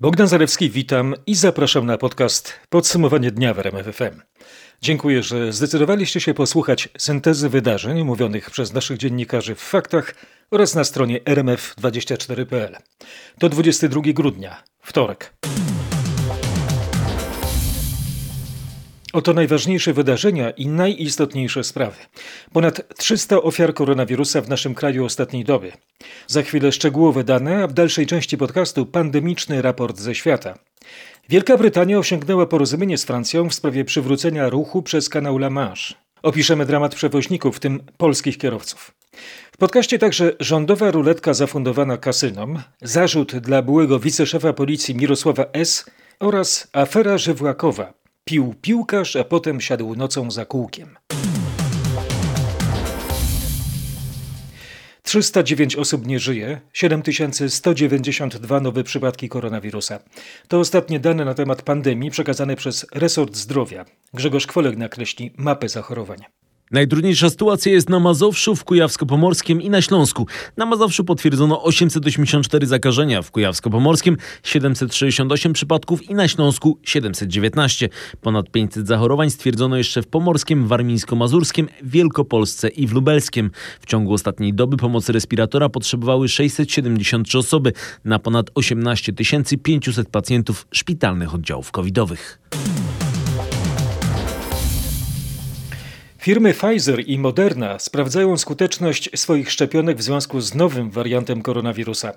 Bogdan Zarewski, witam i zapraszam na podcast Podsumowanie dnia w RMF FM. Dziękuję, że zdecydowaliście się posłuchać syntezy wydarzeń mówionych przez naszych dziennikarzy w faktach oraz na stronie rmf24.pl. To 22 grudnia, wtorek. Oto najważniejsze wydarzenia i najistotniejsze sprawy. Ponad 300 ofiar koronawirusa w naszym kraju ostatniej doby. Za chwilę szczegółowe dane, a w dalszej części podcastu pandemiczny raport ze świata. Wielka Brytania osiągnęła porozumienie z Francją w sprawie przywrócenia ruchu przez kanał La Manche. Opiszemy dramat przewoźników, w tym polskich kierowców. W podcaście także rządowa ruletka zafundowana kasynom, zarzut dla byłego wiceszefa policji Mirosława S. oraz afera żywłakowa, Pił piłkarz, a potem siadł nocą za kółkiem. 309 osób nie żyje, 7192 nowe przypadki koronawirusa. To ostatnie dane na temat pandemii przekazane przez resort zdrowia. Grzegorz Kwolek nakreśli mapę zachorowań. Najtrudniejsza sytuacja jest na Mazowszu, w Kujawsko-Pomorskim i na Śląsku. Na Mazowszu potwierdzono 884 zakażenia, w Kujawsko-Pomorskim 768 przypadków i na Śląsku 719. Ponad 500 zachorowań stwierdzono jeszcze w Pomorskim, Warmińsko-Mazurskim, Wielkopolsce i w Lubelskim. W ciągu ostatniej doby pomocy respiratora potrzebowały 673 osoby na ponad 18 500 pacjentów szpitalnych oddziałów covidowych. Firmy Pfizer i Moderna sprawdzają skuteczność swoich szczepionek w związku z nowym wariantem koronawirusa,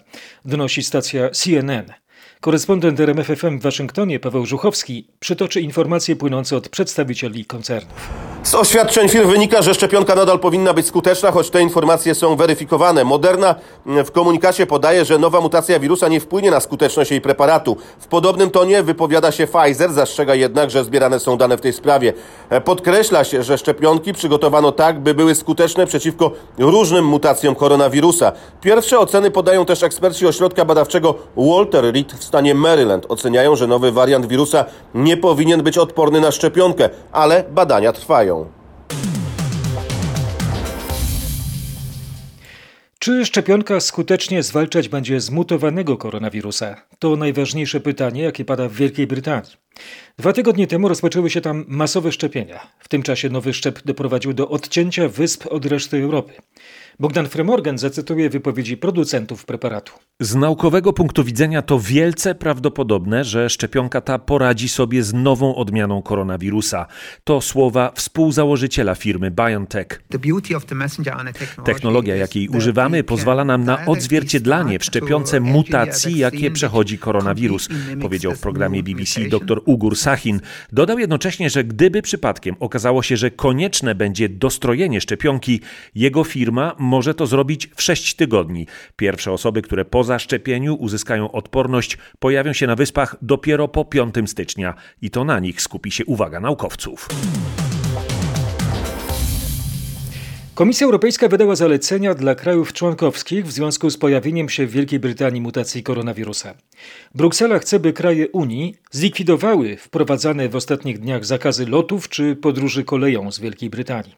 donosi stacja CNN. Korespondent RMFFM w Waszyngtonie Paweł Żuchowski przytoczy informacje płynące od przedstawicieli koncernów. Z oświadczeń firm wynika, że szczepionka nadal powinna być skuteczna, choć te informacje są weryfikowane. Moderna w komunikacie podaje, że nowa mutacja wirusa nie wpłynie na skuteczność jej preparatu. W podobnym tonie wypowiada się Pfizer, zastrzega jednak, że zbierane są dane w tej sprawie. Podkreśla się, że szczepionki przygotowano tak, by były skuteczne przeciwko różnym mutacjom koronawirusa. Pierwsze oceny podają też eksperci ośrodka badawczego Walter Reed w stanie Maryland. Oceniają, że nowy wariant wirusa nie powinien być odporny na szczepionkę, ale badania trwają. Czy szczepionka skutecznie zwalczać będzie zmutowanego koronawirusa? To najważniejsze pytanie, jakie pada w Wielkiej Brytanii. Dwa tygodnie temu rozpoczęły się tam masowe szczepienia. W tym czasie nowy szczep doprowadził do odcięcia wysp od reszty Europy. Bogdan Fremorgan zacytuje wypowiedzi producentów preparatu. Z naukowego punktu widzenia to wielce prawdopodobne, że szczepionka ta poradzi sobie z nową odmianą koronawirusa. To słowa współzałożyciela firmy BioNTech. Technologia, jakiej używamy, pozwala nam na odzwierciedlanie w szczepionce mutacji, jakie przechodzi koronawirus, powiedział w programie BBC dr Ugur Sahin. Dodał jednocześnie, że gdyby przypadkiem okazało się, że konieczne będzie dostrojenie szczepionki, jego firma może to zrobić w 6 tygodni. Pierwsze osoby, które po zaszczepieniu uzyskają odporność, pojawią się na wyspach dopiero po 5 stycznia i to na nich skupi się uwaga naukowców. Komisja Europejska wydała zalecenia dla krajów członkowskich w związku z pojawieniem się w Wielkiej Brytanii mutacji koronawirusa. Bruksela chce, by kraje Unii zlikwidowały wprowadzane w ostatnich dniach zakazy lotów czy podróży koleją z Wielkiej Brytanii.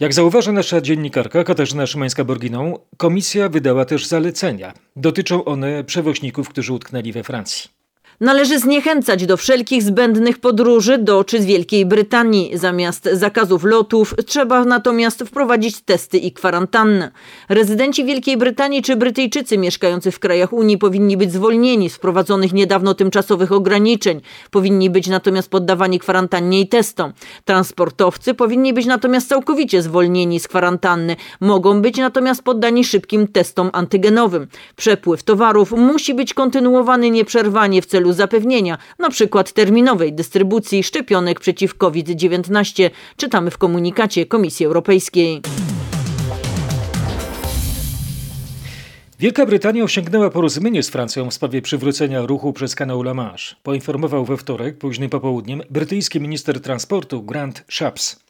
Jak zauważa nasza dziennikarka Katarzyna Szymańska-Borginą, komisja wydała też zalecenia. Dotyczą one przewoźników, którzy utknęli we Francji. Należy zniechęcać do wszelkich zbędnych podróży do czy z Wielkiej Brytanii. Zamiast zakazów lotów trzeba natomiast wprowadzić testy i kwarantannę. Rezydenci Wielkiej Brytanii czy Brytyjczycy mieszkający w krajach Unii powinni być zwolnieni z wprowadzonych niedawno tymczasowych ograniczeń. Powinni być natomiast poddawani kwarantannie i testom. Transportowcy powinni być natomiast całkowicie zwolnieni z kwarantanny. Mogą być natomiast poddani szybkim testom antygenowym. Przepływ towarów musi być kontynuowany nieprzerwanie w celu celu zapewnienia np. terminowej dystrybucji szczepionek przeciw COVID-19, czytamy w komunikacie Komisji Europejskiej. Wielka Brytania osiągnęła porozumienie z Francją w sprawie przywrócenia ruchu przez kanał La Manche, poinformował we wtorek późnym popołudniem brytyjski minister transportu Grant Shapps.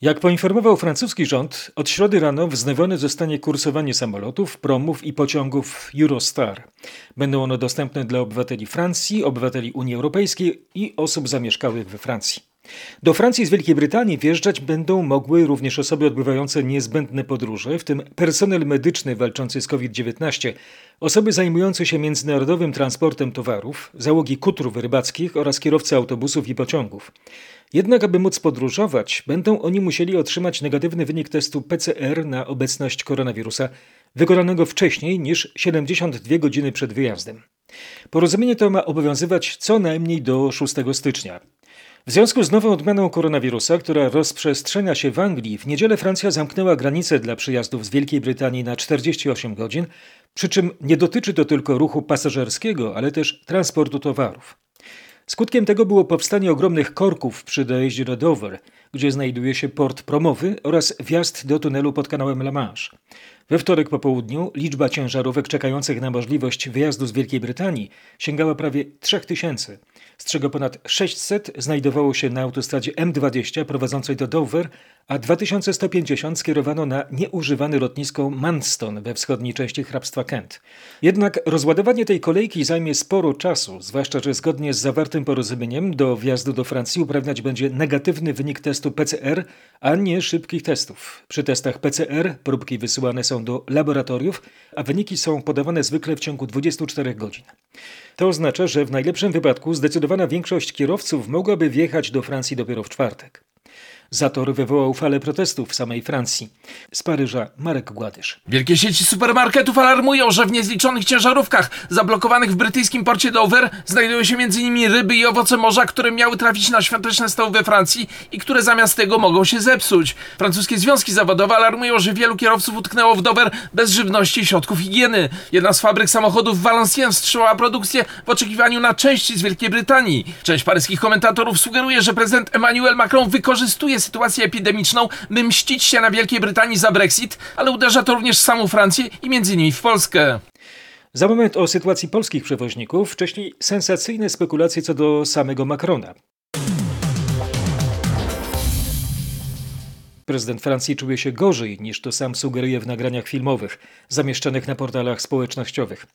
Jak poinformował francuski rząd, od środy rano wznowione zostanie kursowanie samolotów, promów i pociągów Eurostar. Będą one dostępne dla obywateli Francji, obywateli Unii Europejskiej i osób zamieszkałych we Francji. Do Francji z Wielkiej Brytanii wjeżdżać będą mogły również osoby odbywające niezbędne podróże, w tym personel medyczny walczący z COVID-19, osoby zajmujące się międzynarodowym transportem towarów, załogi kutrów rybackich oraz kierowcy autobusów i pociągów. Jednak, aby móc podróżować, będą oni musieli otrzymać negatywny wynik testu PCR na obecność koronawirusa, wykonanego wcześniej niż 72 godziny przed wyjazdem. Porozumienie to ma obowiązywać co najmniej do 6 stycznia. W związku z nową odmianą koronawirusa, która rozprzestrzenia się w Anglii, w niedzielę Francja zamknęła granice dla przyjazdów z Wielkiej Brytanii na 48 godzin, przy czym nie dotyczy to tylko ruchu pasażerskiego, ale też transportu towarów. Skutkiem tego było powstanie ogromnych korków przy dojeździe do Dover, gdzie znajduje się port promowy oraz wjazd do tunelu pod kanałem La Manche. We wtorek po południu liczba ciężarówek czekających na możliwość wyjazdu z Wielkiej Brytanii sięgała prawie 3000, z czego ponad 600 znajdowało się na autostradzie M20 prowadzącej do Dover, a 2150 skierowano na nieużywane lotnisko Manston we wschodniej części hrabstwa Kent. Jednak rozładowanie tej kolejki zajmie sporo czasu, zwłaszcza że zgodnie z zawartym porozumieniem do wjazdu do Francji uprawniać będzie negatywny wynik testu PCR, a nie szybkich testów. Przy testach PCR próbki wysyłane są do laboratoriów, a wyniki są podawane zwykle w ciągu 24 godzin. To oznacza, że w najlepszym wypadku zdecydowana większość kierowców mogłaby wjechać do Francji dopiero w czwartek. Zator wywołał falę protestów w samej Francji. Z Paryża Marek Gładysz. Wielkie sieci supermarketów alarmują, że w niezliczonych ciężarówkach zablokowanych w brytyjskim porcie Dover znajdują się m.in. ryby i owoce morza, które miały trafić na świąteczne stoły we Francji i które zamiast tego mogą się zepsuć. Francuskie związki zawodowe alarmują, że wielu kierowców utknęło w Dover bez żywności i środków higieny. Jedna z fabryk samochodów w Valenciennes wstrzymała produkcję w oczekiwaniu na części z Wielkiej Brytanii. Część paryskich komentatorów sugeruje, że prezydent Emmanuel Macron wykorzystuje sytuację epidemiczną, by mścić się na Wielkiej Brytanii za Brexit, ale uderza to również w samą Francję i między innymi w Polskę. Za moment o sytuacji polskich przewoźników, wcześniej sensacyjne spekulacje co do samego Macrona. Prezydent Francji czuje się gorzej niż to sam sugeruje w nagraniach filmowych zamieszczonych na portalach społecznościowych.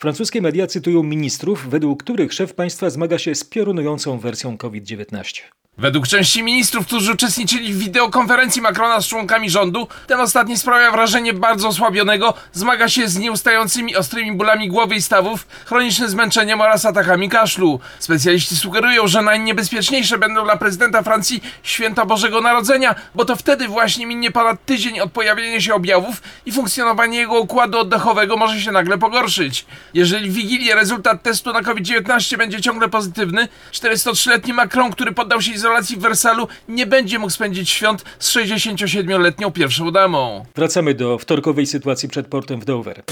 Francuskie media cytują ministrów, według których szef państwa zmaga się z piorunującą wersją COVID-19. Według części ministrów, którzy uczestniczyli w wideokonferencji Macrona z członkami rządu, ten ostatni sprawia wrażenie bardzo osłabionego, zmaga się z nieustającymi ostrymi bólami głowy i stawów, chronicznym zmęczeniem oraz atakami kaszlu. Specjaliści sugerują, że najniebezpieczniejsze będą dla prezydenta Francji święta Bożego Narodzenia, bo to wtedy właśnie minie ponad tydzień od pojawienia się objawów i funkcjonowanie jego układu oddechowego może się nagle pogorszyć. Jeżeli w Wigilię rezultat testu na COVID-19 będzie ciągle pozytywny, 403-letni Macron, który poddał się izolacji w Wersalu, nie będzie mógł spędzić świąt z 67-letnią pierwszą damą. Wracamy do wtorkowej sytuacji przed portem w Dover.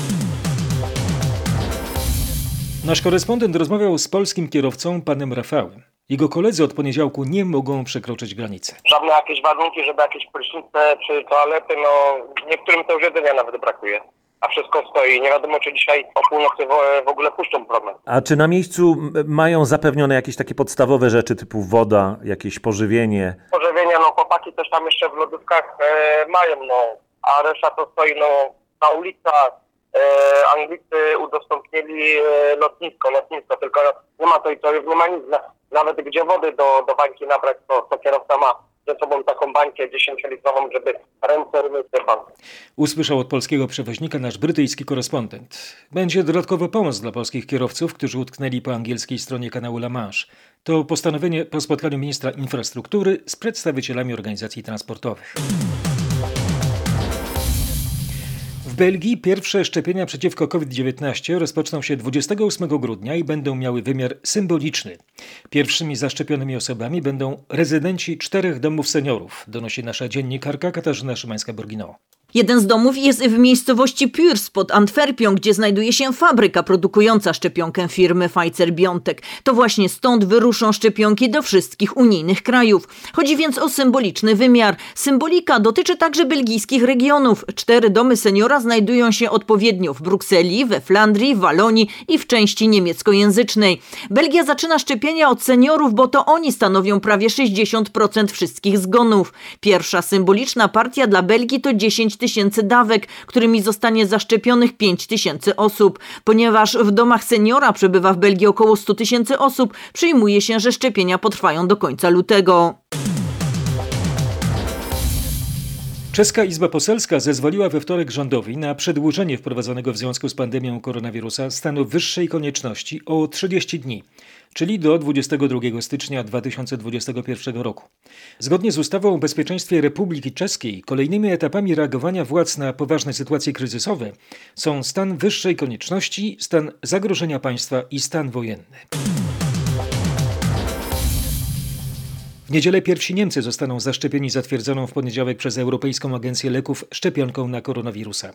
Nasz korespondent rozmawiał z polskim kierowcą panem Rafałem. Jego koledzy od poniedziałku nie mogą przekroczyć granicy. Żadne jakieś warunki, żeby jakieś prysznice czy toalety, no niektórym to już jedzenia nawet brakuje. A wszystko stoi. Nie wiadomo, czy dzisiaj o północy w, ogóle puszczą program. A czy na miejscu mają zapewnione jakieś takie podstawowe rzeczy typu woda, jakieś pożywienie? Pożywienie, no chłopaki coś tam jeszcze w lodówkach e, mają, no. A reszta to stoi, no, na ulicach. E, Anglicy udostępnili e, lotnisko, lotnisko, tylko nie ma to i to już nie ma nic. Na- Nawet gdzie wody do, do bańki nabrać, to, to kierowca ma ze sobą taką bańkę 10-litrową, żeby ręce rymy. Usłyszał od polskiego przewoźnika nasz brytyjski korespondent. Będzie dodatkowa pomoc dla polskich kierowców, którzy utknęli po angielskiej stronie kanału La Manche. To postanowienie po spotkaniu ministra infrastruktury z przedstawicielami organizacji transportowych. Belgii pierwsze szczepienia przeciwko COVID-19 rozpoczną się 28 grudnia i będą miały wymiar symboliczny. Pierwszymi zaszczepionymi osobami będą rezydenci czterech domów seniorów, donosi nasza dziennikarka Katarzyna Szymańska-Borgino. Jeden z domów jest w miejscowości Purs pod Antwerpią, gdzie znajduje się fabryka produkująca szczepionkę firmy Pfizer-BioNTech. To właśnie stąd wyruszą szczepionki do wszystkich unijnych krajów. Chodzi więc o symboliczny wymiar. Symbolika dotyczy także belgijskich regionów. Cztery domy seniora znajdują się odpowiednio w Brukseli, we Flandrii, Walonii i w części niemieckojęzycznej. Belgia zaczyna szczepienia od seniorów, bo to oni stanowią prawie 60% wszystkich zgonów. Pierwsza symboliczna partia dla Belgii to 10 tysięcy dawek, którymi zostanie zaszczepionych 5 tysięcy osób. Ponieważ w domach seniora przebywa w Belgii około 100 tysięcy osób, przyjmuje się, że szczepienia potrwają do końca lutego. Czeska Izba Poselska zezwoliła we wtorek rządowi na przedłużenie wprowadzonego w związku z pandemią koronawirusa stanu wyższej konieczności o 30 dni, czyli do 22 stycznia 2021 roku. Zgodnie z ustawą o bezpieczeństwie Republiki Czeskiej, kolejnymi etapami reagowania władz na poważne sytuacje kryzysowe są stan wyższej konieczności, stan zagrożenia państwa i stan wojenny. W niedzielę pierwsi Niemcy zostaną zaszczepieni zatwierdzoną w poniedziałek przez Europejską Agencję Leków szczepionką na koronawirusa.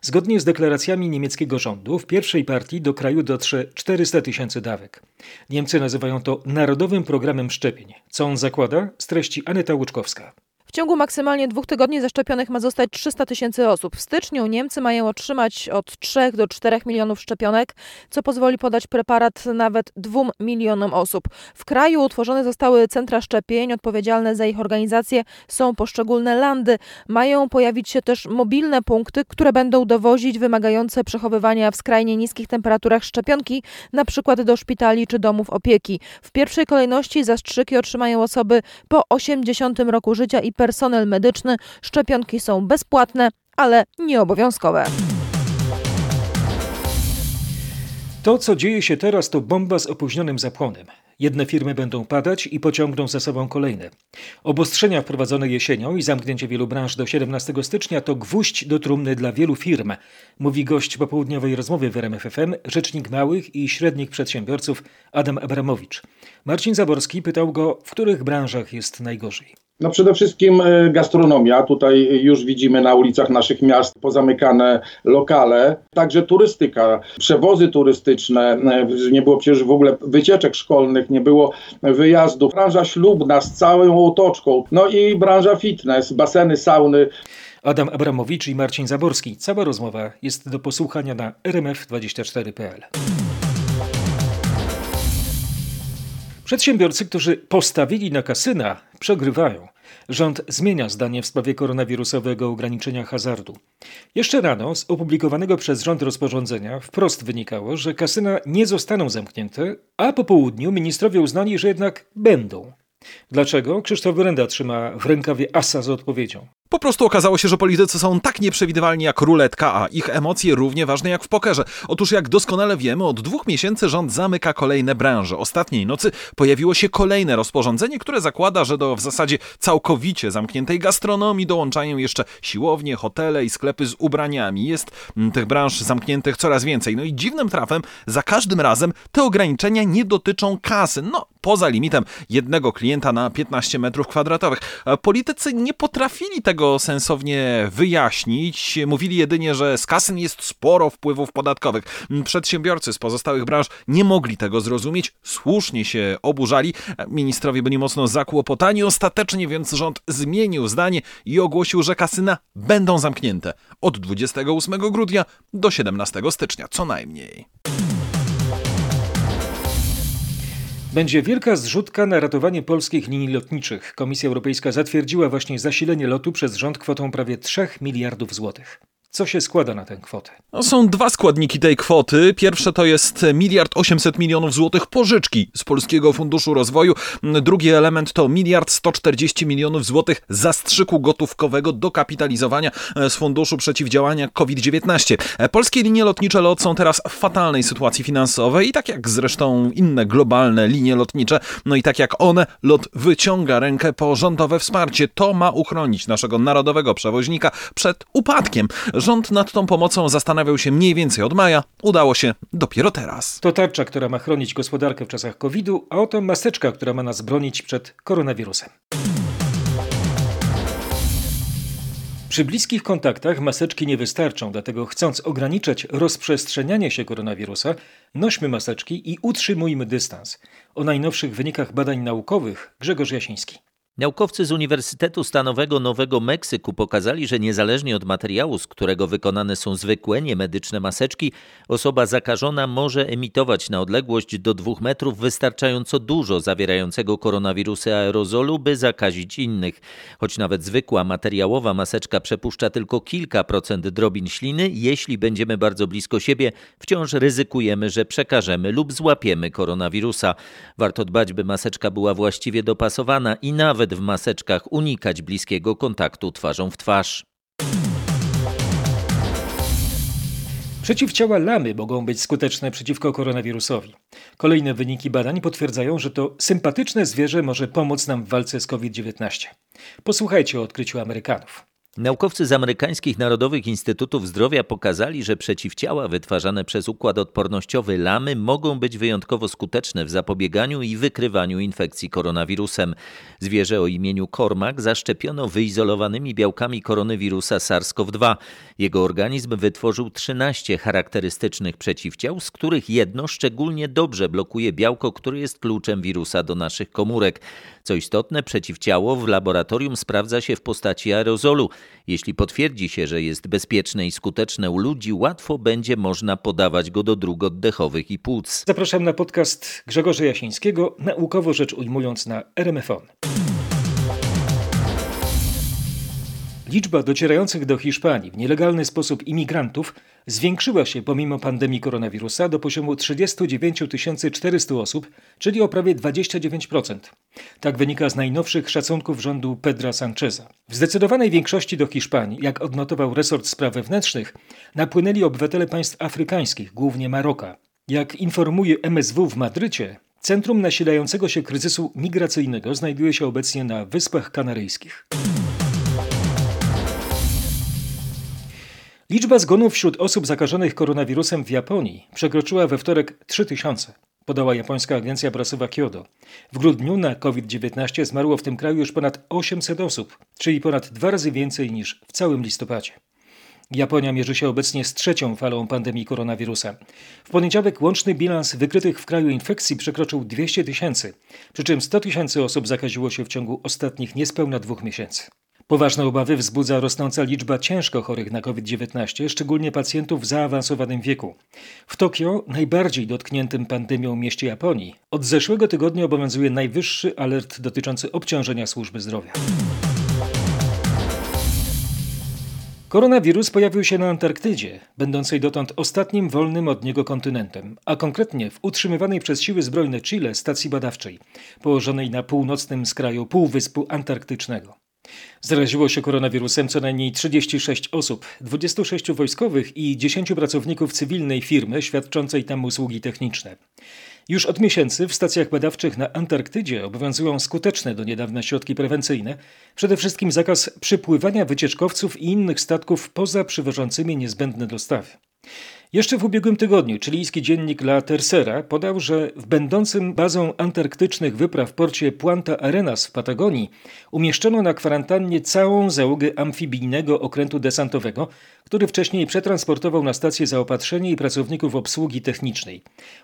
Zgodnie z deklaracjami niemieckiego rządu, w pierwszej partii do kraju dotrze 400 tysięcy dawek. Niemcy nazywają to Narodowym Programem Szczepień. Co on zakłada? Z treści Aneta Łuczkowska. W ciągu maksymalnie dwóch tygodni zaszczepionych ma zostać 300 tysięcy osób. W styczniu Niemcy mają otrzymać od 3 do 4 milionów szczepionek, co pozwoli podać preparat nawet 2 milionom osób. W kraju utworzone zostały centra szczepień, odpowiedzialne za ich organizację są poszczególne landy. Mają pojawić się też mobilne punkty, które będą dowozić wymagające przechowywania w skrajnie niskich temperaturach szczepionki, na przykład do szpitali czy domów opieki. W pierwszej kolejności zastrzyki otrzymają osoby po 80 roku życia i personel medyczny. Szczepionki są bezpłatne, ale nieobowiązkowe. To, co dzieje się teraz, to bomba z opóźnionym zapłonem. Jedne firmy będą padać i pociągną za sobą kolejne. Obostrzenia wprowadzone jesienią i zamknięcie wielu branż do 17 stycznia to gwóźdź do trumny dla wielu firm, mówi gość popołudniowej rozmowy w RMFFM, rzecznik małych i średnich przedsiębiorców Adam Abramowicz. Marcin Zaborski pytał go, w których branżach jest najgorzej. No przede wszystkim e, gastronomia. Tutaj już widzimy na ulicach naszych miast pozamykane lokale. Także turystyka, przewozy turystyczne. E, nie było przecież w ogóle wycieczek szkolnych, nie było wyjazdów. Branża ślubna z całą otoczką. No i branża fitness, baseny, sauny. Adam Abramowicz i Marcin Zaborski. Cała rozmowa jest do posłuchania na rmf24.pl. Przedsiębiorcy, którzy postawili na kasyna, przegrywają. Rząd zmienia zdanie w sprawie koronawirusowego ograniczenia hazardu. Jeszcze rano z opublikowanego przez rząd rozporządzenia wprost wynikało, że kasyna nie zostaną zamknięte, a po południu ministrowie uznali, że jednak będą. Dlaczego? Krzysztof Wyrenda trzyma w rękawie asa z odpowiedzią. Po prostu okazało się, że politycy są tak nieprzewidywalni jak ruletka, a ich emocje równie ważne jak w pokerze. Otóż jak doskonale wiemy, od dwóch miesięcy rząd zamyka kolejne branże. Ostatniej nocy pojawiło się kolejne rozporządzenie, które zakłada, że do w zasadzie całkowicie zamkniętej gastronomii dołączają jeszcze siłownie, hotele i sklepy z ubraniami. Jest mm, tych branż zamkniętych coraz więcej. No i dziwnym trafem za każdym razem te ograniczenia nie dotyczą kasy. No, poza limitem jednego klienta na 15 metrów kwadratowych. Politycy nie potrafili tego sensownie wyjaśnić. Mówili jedynie, że z kasyn jest sporo wpływów podatkowych. Przedsiębiorcy z pozostałych branż nie mogli tego zrozumieć, słusznie się oburzali. Ministrowie byli mocno zakłopotani. Ostatecznie więc rząd zmienił zdanie i ogłosił, że kasyna będą zamknięte od 28 grudnia do 17 stycznia co najmniej. Będzie wielka zrzutka na ratowanie polskich linii lotniczych. Komisja Europejska zatwierdziła właśnie zasilenie lotu przez rząd kwotą prawie 3 miliardów złotych. Co się składa na tę kwotę? No, są dwa składniki tej kwoty. Pierwsze to jest miliard 800 milionów złotych pożyczki z Polskiego Funduszu Rozwoju. Drugi element to miliard 140 milionów złotych zastrzyku gotówkowego do kapitalizowania e, z Funduszu Przeciwdziałania COVID-19. E, polskie linie lotnicze LOT są teraz w fatalnej sytuacji finansowej i tak jak zresztą inne globalne linie lotnicze, no i tak jak one, LOT wyciąga rękę po rządowe wsparcie. To ma uchronić naszego narodowego przewoźnika przed upadkiem. Rząd nad tą pomocą zastanawiał się mniej więcej od maja. Udało się dopiero teraz. To tarcza, która ma chronić gospodarkę w czasach COVID-u, a oto maseczka, która ma nas bronić przed koronawirusem. Przy bliskich kontaktach maseczki nie wystarczą, dlatego chcąc ograniczać rozprzestrzenianie się koronawirusa, nośmy maseczki i utrzymujmy dystans. O najnowszych wynikach badań naukowych Grzegorz Jasiński. Naukowcy z Uniwersytetu Stanowego Nowego Meksyku pokazali, że niezależnie od materiału, z którego wykonane są zwykłe, niemedyczne maseczki, osoba zakażona może emitować na odległość do dwóch metrów wystarczająco dużo zawierającego koronawirusa aerozolu, by zakazić innych. Choć nawet zwykła materiałowa maseczka przepuszcza tylko kilka procent drobin śliny, jeśli będziemy bardzo blisko siebie, wciąż ryzykujemy, że przekażemy lub złapiemy koronawirusa. Warto dbać, by maseczka była właściwie dopasowana i nawet w maseczkach unikać bliskiego kontaktu twarzą w twarz. Przeciwciała lamy mogą być skuteczne przeciwko koronawirusowi. Kolejne wyniki badań potwierdzają, że to sympatyczne zwierzę może pomóc nam w walce z COVID-19. Posłuchajcie o odkryciu Amerykanów. Naukowcy z amerykańskich Narodowych Instytutów Zdrowia pokazali, że przeciwciała wytwarzane przez układ odpornościowy lamy mogą być wyjątkowo skuteczne w zapobieganiu i wykrywaniu infekcji koronawirusem. Zwierzę o imieniu Cormac zaszczepiono wyizolowanymi białkami koronawirusa SARS-CoV-2. Jego organizm wytworzył 13 charakterystycznych przeciwciał, z których jedno szczególnie dobrze blokuje białko, które jest kluczem wirusa do naszych komórek. Co istotne, przeciwciało w laboratorium sprawdza się w postaci aerozolu. Jeśli potwierdzi się, że jest bezpieczne i skuteczne u ludzi, łatwo będzie można podawać go do dróg oddechowych i płuc. Zapraszam na podcast Grzegorza Jasińskiego, naukowo rzecz ujmując na RMFON. Liczba docierających do Hiszpanii w nielegalny sposób imigrantów zwiększyła się pomimo pandemii koronawirusa do poziomu 39 400 osób, czyli o prawie 29%. Tak wynika z najnowszych szacunków rządu Pedra Sancheza. W zdecydowanej większości do Hiszpanii, jak odnotował resort spraw wewnętrznych, napłynęli obywatele państw afrykańskich, głównie Maroka. Jak informuje MSW w Madrycie, centrum nasilającego się kryzysu migracyjnego znajduje się obecnie na Wyspach Kanaryjskich. Liczba zgonów wśród osób zakażonych koronawirusem w Japonii przekroczyła we wtorek 3000, podała japońska agencja prasowa Kyodo. W grudniu na COVID-19 zmarło w tym kraju już ponad 800 osób, czyli ponad dwa razy więcej niż w całym listopadzie. Japonia mierzy się obecnie z trzecią falą pandemii koronawirusa. W poniedziałek łączny bilans wykrytych w kraju infekcji przekroczył 200 tysięcy, przy czym 100 tysięcy osób zakaziło się w ciągu ostatnich niespełna dwóch miesięcy. Poważne obawy wzbudza rosnąca liczba ciężko chorych na COVID-19, szczególnie pacjentów w zaawansowanym wieku. W Tokio, najbardziej dotkniętym pandemią mieście Japonii, od zeszłego tygodnia obowiązuje najwyższy alert dotyczący obciążenia służby zdrowia. Koronawirus pojawił się na Antarktydzie, będącej dotąd ostatnim wolnym od niego kontynentem, a konkretnie w utrzymywanej przez siły zbrojne Chile stacji badawczej, położonej na północnym skraju Półwyspu Antarktycznego. Zaraziło się koronawirusem co najmniej 36 osób, 26 wojskowych i 10 pracowników cywilnej firmy świadczącej tam usługi techniczne. Już od miesięcy w stacjach badawczych na Antarktydzie obowiązują skuteczne do niedawna środki prewencyjne, przede wszystkim zakaz przypływania wycieczkowców i innych statków poza przywożącymi niezbędne dostawy. Jeszcze w ubiegłym tygodniu chilijski dziennik La Tercera podał, że w będącym bazą antarktycznych wypraw porcie Puanta Arenas w Patagonii umieszczono na kwarantannie całą załogę amfibijnego okrętu desantowego, który wcześniej przetransportował na stację zaopatrzenie i pracowników obsługi technicznej.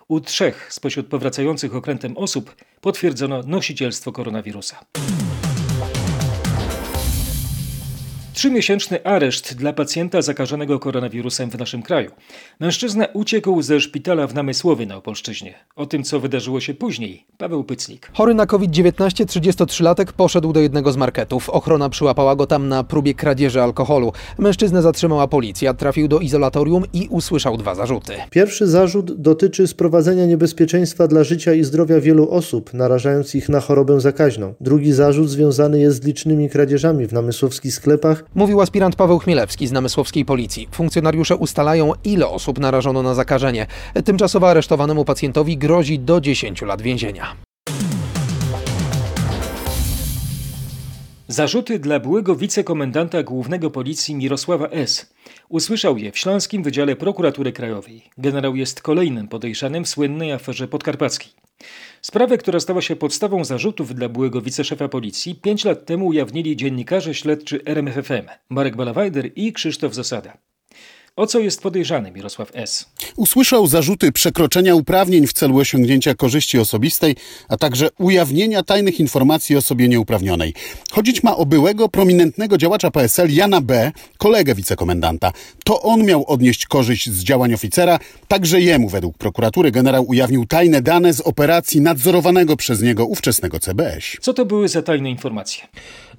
U trzech spośród powracających okrętem osób potwierdzono nosicielstwo koronawirusa. Trzymiesięczny areszt dla pacjenta zakażonego koronawirusem w naszym kraju. Mężczyzna uciekł ze szpitala w Namysłowie na Opolszczyźnie. O tym, co wydarzyło się później, Paweł Pyclik. Chory na COVID-19 33-latek poszedł do jednego z marketów. Ochrona przyłapała go tam na próbie kradzieży alkoholu. Mężczyznę zatrzymała policja, trafił do izolatorium i usłyszał dwa zarzuty. Pierwszy zarzut dotyczy sprowadzenia niebezpieczeństwa dla życia i zdrowia wielu osób, narażając ich na chorobę zakaźną. Drugi zarzut związany jest z licznymi kradzieżami w namysłowskich sklepach Mówił aspirant Paweł Chmielewski z namysłowskiej policji. Funkcjonariusze ustalają, ile osób narażono na zakażenie. Tymczasowo aresztowanemu pacjentowi grozi do 10 lat więzienia. Zarzuty dla byłego wicekomendanta głównego policji Mirosława S. Usłyszał je w Śląskim Wydziale Prokuratury Krajowej. Generał jest kolejnym podejrzanym w słynnej aferze podkarpackiej. Sprawę, która stała się podstawą zarzutów dla byłego wiceszefa policji, pięć lat temu ujawnili dziennikarze śledczy RMFFM Marek Balawajder i Krzysztof Zasada. O co jest podejrzany Mirosław S.? Usłyszał zarzuty przekroczenia uprawnień w celu osiągnięcia korzyści osobistej, a także ujawnienia tajnych informacji o osobie nieuprawnionej. Chodzić ma o byłego, prominentnego działacza PSL Jana B., kolegę wicekomendanta. To on miał odnieść korzyść z działań oficera, także jemu według prokuratury generał ujawnił tajne dane z operacji nadzorowanego przez niego ówczesnego CBS. Co to były za tajne informacje?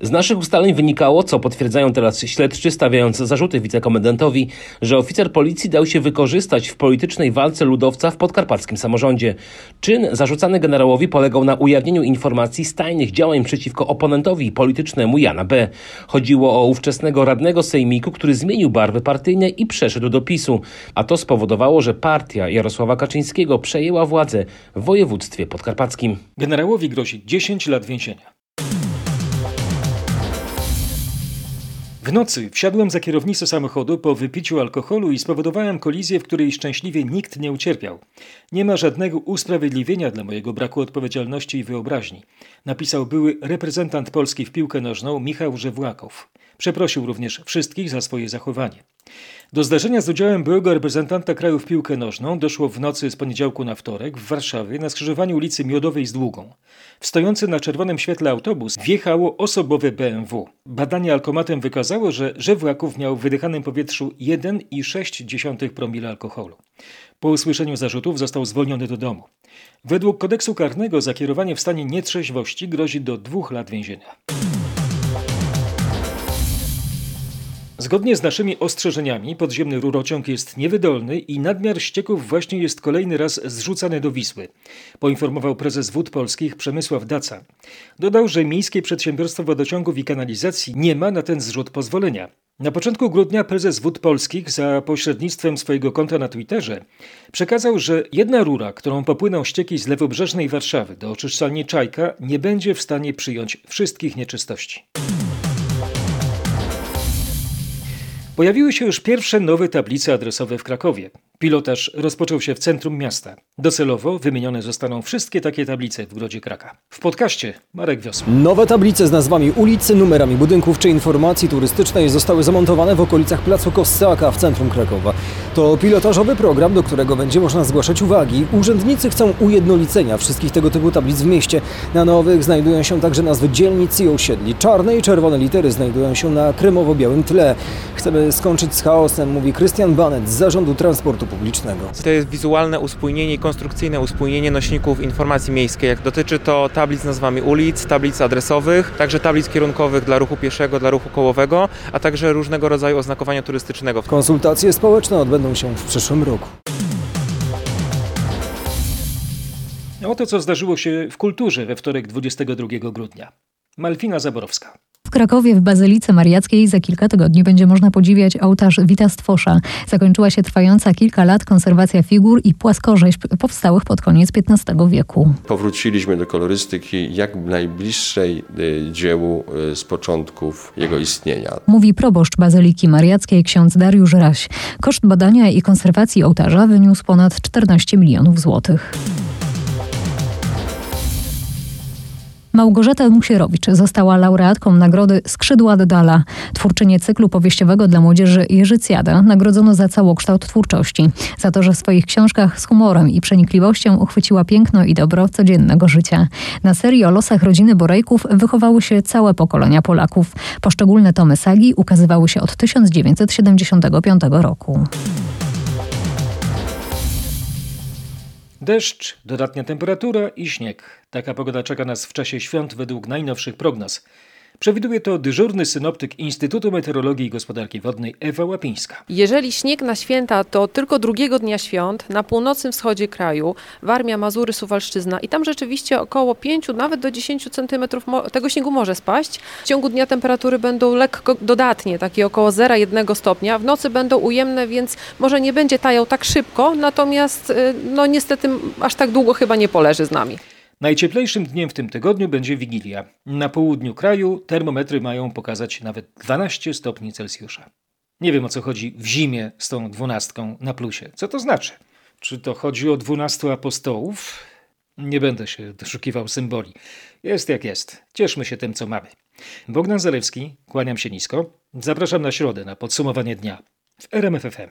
Z naszych ustaleń wynikało, co potwierdzają teraz śledczy, stawiając zarzuty wicekomendantowi, że oficer policji dał się wykorzystać w politycznej walce ludowca w podkarpackim samorządzie. Czyn zarzucany generałowi polegał na ujawnieniu informacji z tajnych działań przeciwko oponentowi politycznemu Jana B. Chodziło o ówczesnego radnego sejmiku, który zmienił barwy partyjne i przeszedł do PiSu, a to spowodowało, że partia Jarosława Kaczyńskiego przejęła władzę w województwie podkarpackim. Generałowi grozi 10 lat więzienia. W nocy wsiadłem za kierownicę samochodu po wypiciu alkoholu i spowodowałem kolizję, w której szczęśliwie nikt nie ucierpiał. Nie ma żadnego usprawiedliwienia dla mojego braku odpowiedzialności i wyobraźni, napisał były reprezentant Polski w piłkę nożną Michał Żewłakow. Przeprosił również wszystkich za swoje zachowanie. Do zdarzenia z udziałem byłego reprezentanta kraju w piłkę nożną doszło w nocy z poniedziałku na wtorek w Warszawie na skrzyżowaniu ulicy Miodowej z Długą. W stojący na czerwonym świetle autobus wjechało osobowe BMW. Badanie alkomatem wykazało, że Żewłaków miał w wydychanym powietrzu 1,6 promila alkoholu. Po usłyszeniu zarzutów został zwolniony do domu. Według kodeksu karnego za kierowanie w stanie nietrzeźwości grozi do dwóch lat więzienia. Zgodnie z naszymi ostrzeżeniami podziemny rurociąg jest niewydolny i nadmiar ścieków właśnie jest kolejny raz zrzucany do Wisły, poinformował prezes Wód Polskich Przemysław Daca. Dodał, że Miejskie Przedsiębiorstwo Wodociągów i Kanalizacji nie ma na ten zrzut pozwolenia. Na początku grudnia prezes Wód Polskich za pośrednictwem swojego konta na Twitterze przekazał, że jedna rura, którą popłyną ścieki z lewobrzeżnej Warszawy do oczyszczalni Czajka nie będzie w stanie przyjąć wszystkich nieczystości. Pojawiły się już pierwsze nowe tablice adresowe w Krakowie. Pilotaż rozpoczął się w centrum miasta. Docelowo wymienione zostaną wszystkie takie tablice w Grodzie Kraka. W podcaście Marek Wiosła. Nowe tablice z nazwami ulicy, numerami budynków czy informacji turystycznej zostały zamontowane w okolicach Placu Kossaka w centrum Krakowa. To pilotażowy program, do którego będzie można zgłaszać uwagi. Urzędnicy chcą ujednolicenia wszystkich tego typu tablic w mieście. Na nowych znajdują się także nazwy dzielnic i osiedli. Czarne i czerwone litery znajdują się na kremowo-białym tle. Chcemy skończyć z chaosem, mówi Krystian Banet z Zarządu Transportu Publicznego. To jest wizualne uspójnienie i konstrukcyjne uspójnienie nośników informacji miejskiej. Jak dotyczy to tablic z nazwami ulic, tablic adresowych, także tablic kierunkowych dla ruchu pieszego, dla ruchu kołowego, a także różnego rodzaju oznakowania turystycznego. Konsultacje społeczne odbędą się w przyszłym roku. Oto co zdarzyło się w kulturze we wtorek 22 grudnia. Malwina Zaborowska. W Krakowie w Bazylice Mariackiej za kilka tygodni będzie można podziwiać ołtarz Wita Stwosza. Zakończyła się trwająca kilka lat konserwacja figur i płaskorzeźb powstałych pod koniec XV wieku. Powróciliśmy do kolorystyki jak najbliższej y, dziełu y, z początków jego istnienia. Mówi proboszcz Bazyliki Mariackiej ksiądz Dariusz Raś. Koszt badania i konserwacji ołtarza wyniósł ponad 14 milionów złotych. Małgorzata Musierowicz została laureatką nagrody Skrzydła Dala. Twórczynię cyklu powieściowego dla młodzieży Jerzycjada nagrodzono za całokształt twórczości. Za to, że w swoich książkach z humorem i przenikliwością uchwyciła piękno i dobro codziennego życia. Na serii o losach rodziny Borejków wychowały się całe pokolenia Polaków. Poszczególne tomy sagi ukazywały się od 1975 roku. Deszcz, dodatnia temperatura i śnieg. Taka pogoda czeka nas w czasie świąt według najnowszych prognoz. Przewiduje to dyżurny synoptyk Instytutu Meteorologii i Gospodarki Wodnej Ewa Łapińska. Jeżeli śnieg na święta, to tylko drugiego dnia świąt na północnym wschodzie kraju, Warmia, Mazury, Suwalszczyzna i tam rzeczywiście około 5, nawet do 10 cm tego śniegu może spaść. W ciągu dnia temperatury będą lekko dodatnie, takie około 0,1 stopnia. W nocy będą ujemne, więc może nie będzie tajał tak szybko, natomiast no niestety aż tak długo chyba nie poleży z nami. Najcieplejszym dniem w tym tygodniu będzie Wigilia. Na południu kraju termometry mają pokazać nawet 12 stopni Celsjusza. Nie wiem o co chodzi w zimie z tą dwunastką na plusie. Co to znaczy? Czy to chodzi o dwunastu apostołów? Nie będę się doszukiwał symboli. Jest jak jest. Cieszmy się tym, co mamy. Bogdan Zalewski, kłaniam się nisko. Zapraszam na środę na podsumowanie dnia w RMFFM.